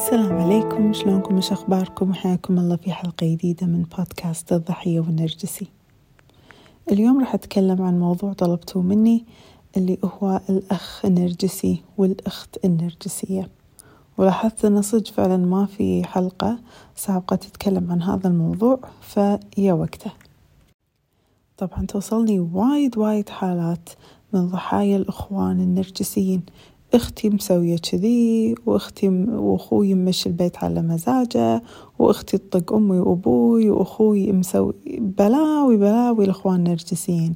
السلام عليكم. شلونكم؟ وش أخباركم؟ وحياكم الله في حلقة جديدة من بودكاست الضحية والنرجسي. اليوم راح أتكلم عن موضوع طلبته مني اللي هو الأخ النرجسي والأخت النرجسية. ولاحظت أن صدق فعلا ما في حلقة سابقة تتكلم عن هذا الموضوع فيا وقته طبعا توصلني وايد وايد حالات من ضحايا الإخوان النرجسيين أختي مسوية كذي واختي واخوي ممشي البيت على مزاجه واختي تطق أمي وأبوي واخوي مسوي بلاوي بلاوي الاخوان النرجسيين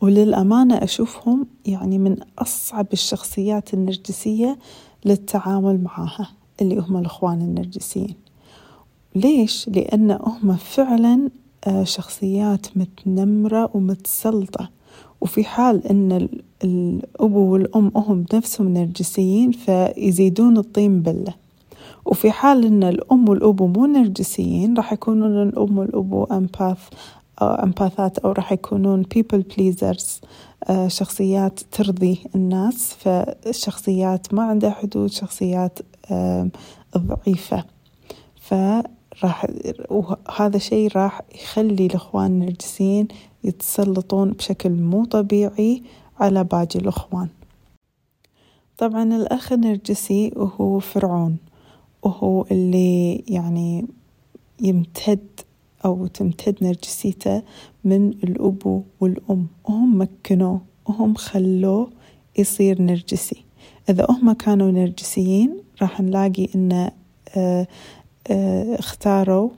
وللأمانة أشوفهم يعني من أصعب الشخصيات النرجسية للتعامل معها اللي هم الإخوان النرجسيين. ليش؟ لأن هم فعلا آه، شخصيات متنمرة ومتسلطة. وفي حال أن الأبو والأم هم بنفسهم نرجسيين فيزيدون الطين بلة. وفي حال أن الأم والأبو مو نرجسيين راح يكونون الأم والأبو أمباث أو أمباثات أو راح يكونون people pleasers آه، شخصيات ترضي الناس. فالشخصيات ما عندها حدود شخصيات ضعيفة. فراح وهذا الشيء راح يخلي الإخوان النرجسيين يتسلطون بشكل مو طبيعي على باقي الأخوان. طبعا الأخ النرجسي وهو فرعون وهو اللي يعني يمتد أو تمتد نرجسيته من الأبو والأم. وهم مكنوه وهم خلوه يصير نرجسي. إذا هم كانوا نرجسيين راح نلاقي آه آه اختاروا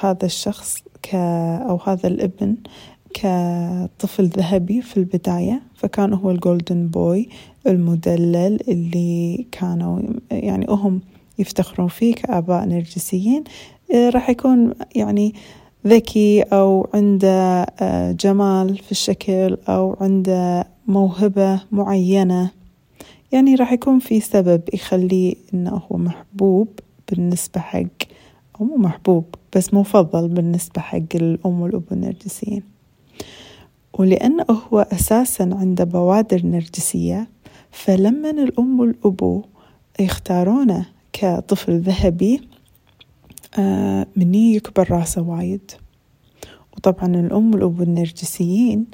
هذا الشخص ك أو هذا الابن كطفل ذهبي في البداية فكان هو الجولدن بوي المدلل اللي كانوا يعني هم يفتخرون فيه كآباء نرجسيين. آه، راح يكون يعني ذكي أو عنده آه، جمال في الشكل أو عنده موهبة معينة. يعني راح يكون في سبب يخليه إنه هو محبوب بالنسبة حق أو مو محبوب بس مفضل بالنسبة حق الأم والأب النرجسيين. ولأنه هو أساسا عنده بوادر نرجسية فلما الأم والأبو يختارونه كطفل ذهبي آه، مني يكبر راسه وايد. وطبعا الأم والأبو النرجسيين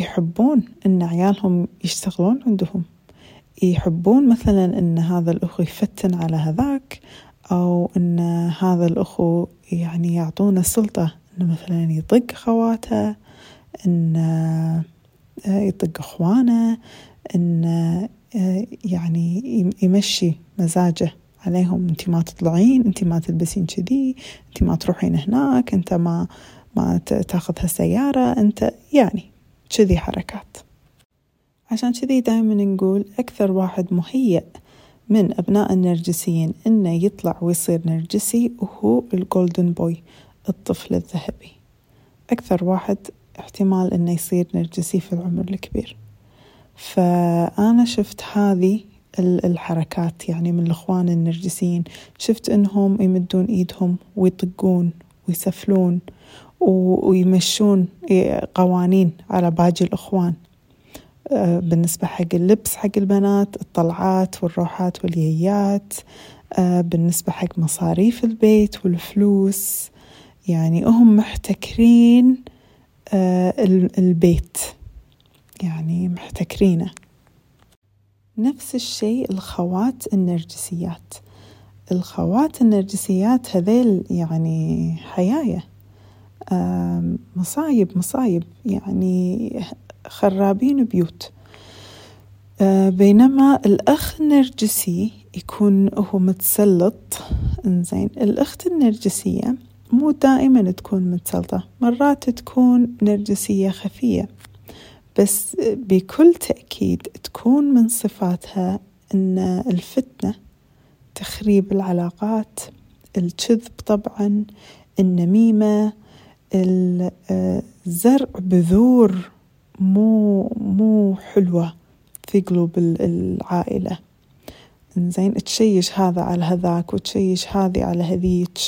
يحبون أن عيالهم يشتغلون عندهم. يحبون مثلا أن هذا الأخو يفتن على هذاك أو أن هذا الأخو يعني يعطونه سلطة أنه مثلا يطق خواته إن آه، يطق إخوانه إن آه، يعني يمشي مزاجه عليهم. انت ما تطلعين انت ما تلبسين كذي انت ما تروحين هناك أنت ما ما تاخذ هالسيارة أنت يعني كذي حركات. عشان كذي دائما نقول أكثر واحد مهيأ. من أبناء النرجسيين إنه يطلع ويصير نرجسي وهو الجولدن بوي الطفل الذهبي. أكثر واحد احتمال إنه يصير نرجسي في العمر الكبير. فأنا شفت هذه الحركات يعني من الإخوان النرجسيين شفت إنهم يمدون إيدهم ويطقون ويسفلون ويمشون قوانين على باقي الإخوان. بالنسبة حق اللبس حق البنات الطلعات والروحات والييات آه، بالنسبة حق مصاريف البيت والفلوس. يعني هم محتكرين آه، البيت. يعني محتكرينه. نفس الشيء الخوات النرجسيات. الخوات النرجسيات هذيل يعني حياية مصايب مصايب. يعني خرابين بيوت. آه، بينما الأخ النرجسي يكون هو متسلط. إنزين الأخت النرجسية مو دائما تكون متسلطة مرات تكون نرجسية خفية بس بكل تأكيد تكون من صفاتها أن الفتنة تخريب العلاقات الكذب طبعا النميمة زرع بذور مو مو حلوة في قلوب العائلة. زين تشيش هذا على هذاك وتشيش هذه على هذيك.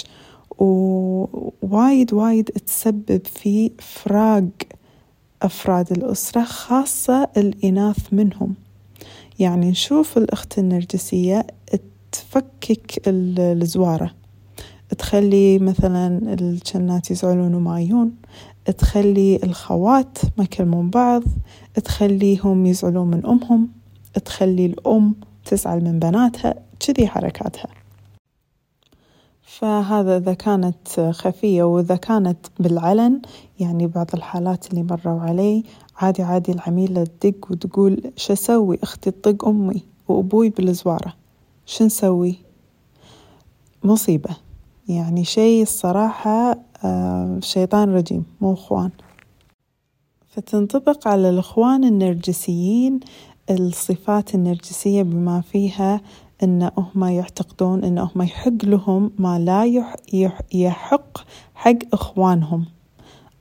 ووايد وايد تسبب في فراق أفراد الأسرة خاصة الإناث منهم. يعني نشوف الأخت النرجسية تفكك الزوارة. تخلي مثلا الجنات يزعلون وما يجون تخلي الخوات ما يكلمون بعض تخليهم يزعلون من أمهم تخلي الأم تزعل من بناتها كذي حركاتها. فهذا إذا كانت خفية وإذا كانت بالعلن يعني بعض الحالات اللي مروا علي عادي عادي العميلة تدق وتقول شو أسوي؟ أختي تطق أمي وأبوي بالزوارة. شو نسوي؟ مصيبة. يعني شيء الصراحة آه، شيطان رجيم مو إخوان. فتنطبق على الإخوان النرجسيين الصفات النرجسية بما فيها أن هم يعتقدون أن هم يحق لهم ما لا يح يح يحق حق إخوانهم.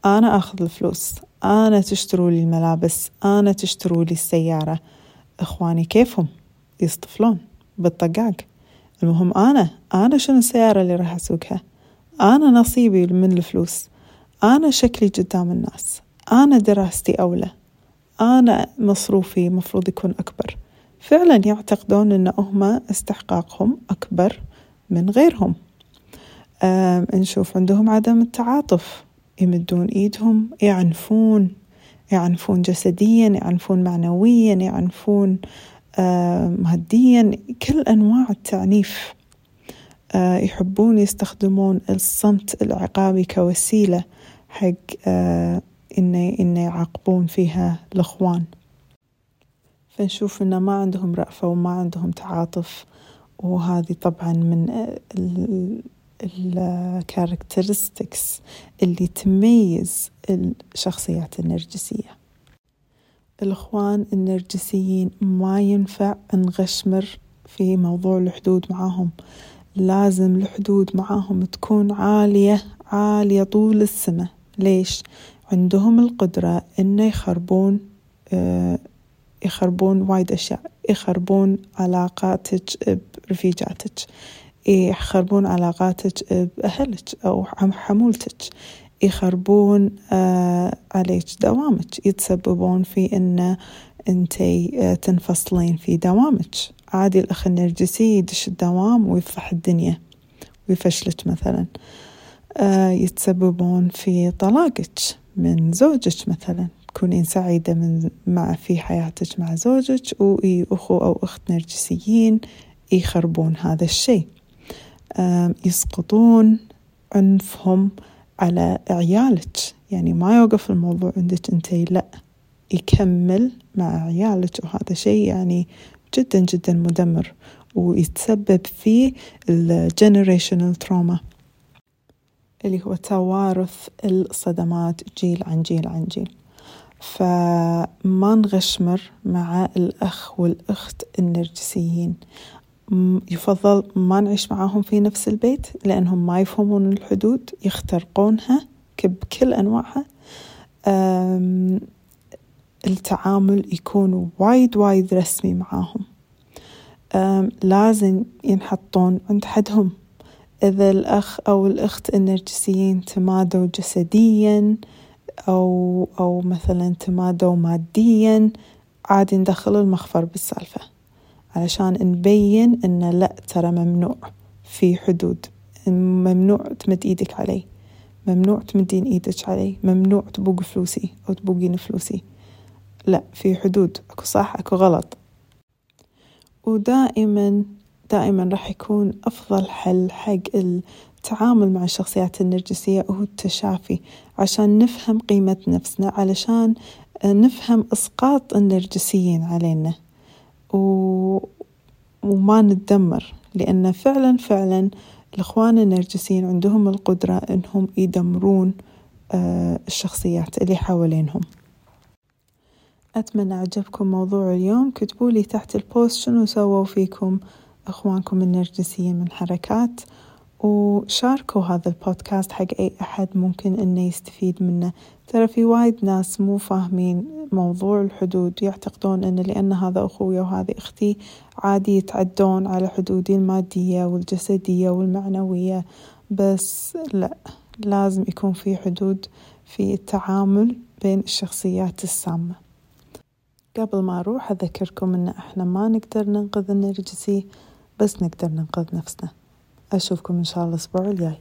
أنا أخذ الفلوس أنا تشتروا لي الملابس أنا تشتروا لي السيارة. إخواني كيفهم؟ يصطفلون بالطقاق. المهم أنا أنا شنو السيارة اللي راح أسوقها؟ أنا نصيبي من الفلوس. أنا شكلي قدام الناس. أنا دراستي أولى. أنا مصروفي مفروض يكون أكبر. فعلا يعتقدون أن هم استحقاقهم أكبر من غيرهم. نشوف عندهم عدم التعاطف. يمدون إيدهم يعنفون. يعنفون جسديا يعنفون معنويا يعنفون ماديا كل أنواع التعنيف. آه، يحبون يستخدمون الصمت العقابي كوسيلة حق آه، إنه إنه يعاقبون فيها الإخوان. فنشوف إنه ما عندهم رأفة وما عندهم تعاطف وهذه طبعا من الكاركترستكس اللي تميز الشخصيات النرجسية. الإخوان النرجسيين ما ينفع نغشمر في موضوع الحدود معاهم. لازم الحدود معاهم تكون عالية عالية طول السنة. ليش؟ عندهم القدرة إنه يخربون آه يخربون وايد أشياء. يخربون علاقاتك برفيجاتك. يخربون علاقاتك بأهلك أو حمولتك. يخربون آه عليك دوامك. يتسببون في إن أنتي آه تنفصلين في دوامك. عادي الأخ النرجسي يدش الدوام ويفضح الدنيا ويفشلك مثلا. آه يتسببون في طلاقك من زوجك مثلا. تكونين سعيدة من مع في حياتك مع زوجك وأخو أو أخت نرجسيين يخربون هذا الشيء. يسقطون عنفهم على عيالك. يعني ما يوقف الموضوع عندك انتي لا يكمل مع عيالك. وهذا شيء يعني جدا جدا مدمر ويتسبب في ال generational trauma اللي هو توارث الصدمات جيل عن جيل عن جيل. فما نغشمر مع الأخ والأخت النرجسيين. يفضل ما نعيش معاهم في نفس البيت لأنهم ما يفهمون الحدود يخترقونها بكل أنواعها. التعامل يكون وايد وايد رسمي معاهم. لازم ينحطون عند حدهم. إذا الأخ أو الأخت النرجسيين تمادوا جسديا أو أو مثلا تمادوا ماديا عادي ندخل المخفر بالسالفة. علشان نبين إن لا ترى ممنوع في حدود. ممنوع تمد إيدك علي. ممنوع تمدين إيدك علي. ممنوع تبوق فلوسي أو تبوقين فلوسي. لا في حدود. أكو صح أكو غلط. ودائما دائما راح يكون أفضل حل حق التعامل مع الشخصيات النرجسية هو التشافي عشان نفهم قيمة نفسنا علشان نفهم إسقاط النرجسيين علينا. و... وما نتدمر لأن فعلا فعلا الإخوان النرجسيين عندهم القدرة إنهم يدمرون آه، الشخصيات اللي حوالينهم. أتمنى عجبكم موضوع اليوم. كتبوا لي تحت البوست شنو سووا فيكم إخوانكم النرجسيين من حركات. وشاركوا هذا البودكاست حق أي أحد ممكن إنه يستفيد منه. ترى في وايد ناس مو فاهمين موضوع الحدود يعتقدون إن لأن هذا أخوي وهذه أختي عادي يتعدون على حدودي المادية والجسدية والمعنوية بس لا لازم يكون في حدود في التعامل بين الشخصيات السامة. قبل ما أروح أذكركم إن إحنا ما نقدر ننقذ النرجسي بس نقدر ننقذ نفسنا. أشوفكم إن شاء الله الأسبوع الجاي.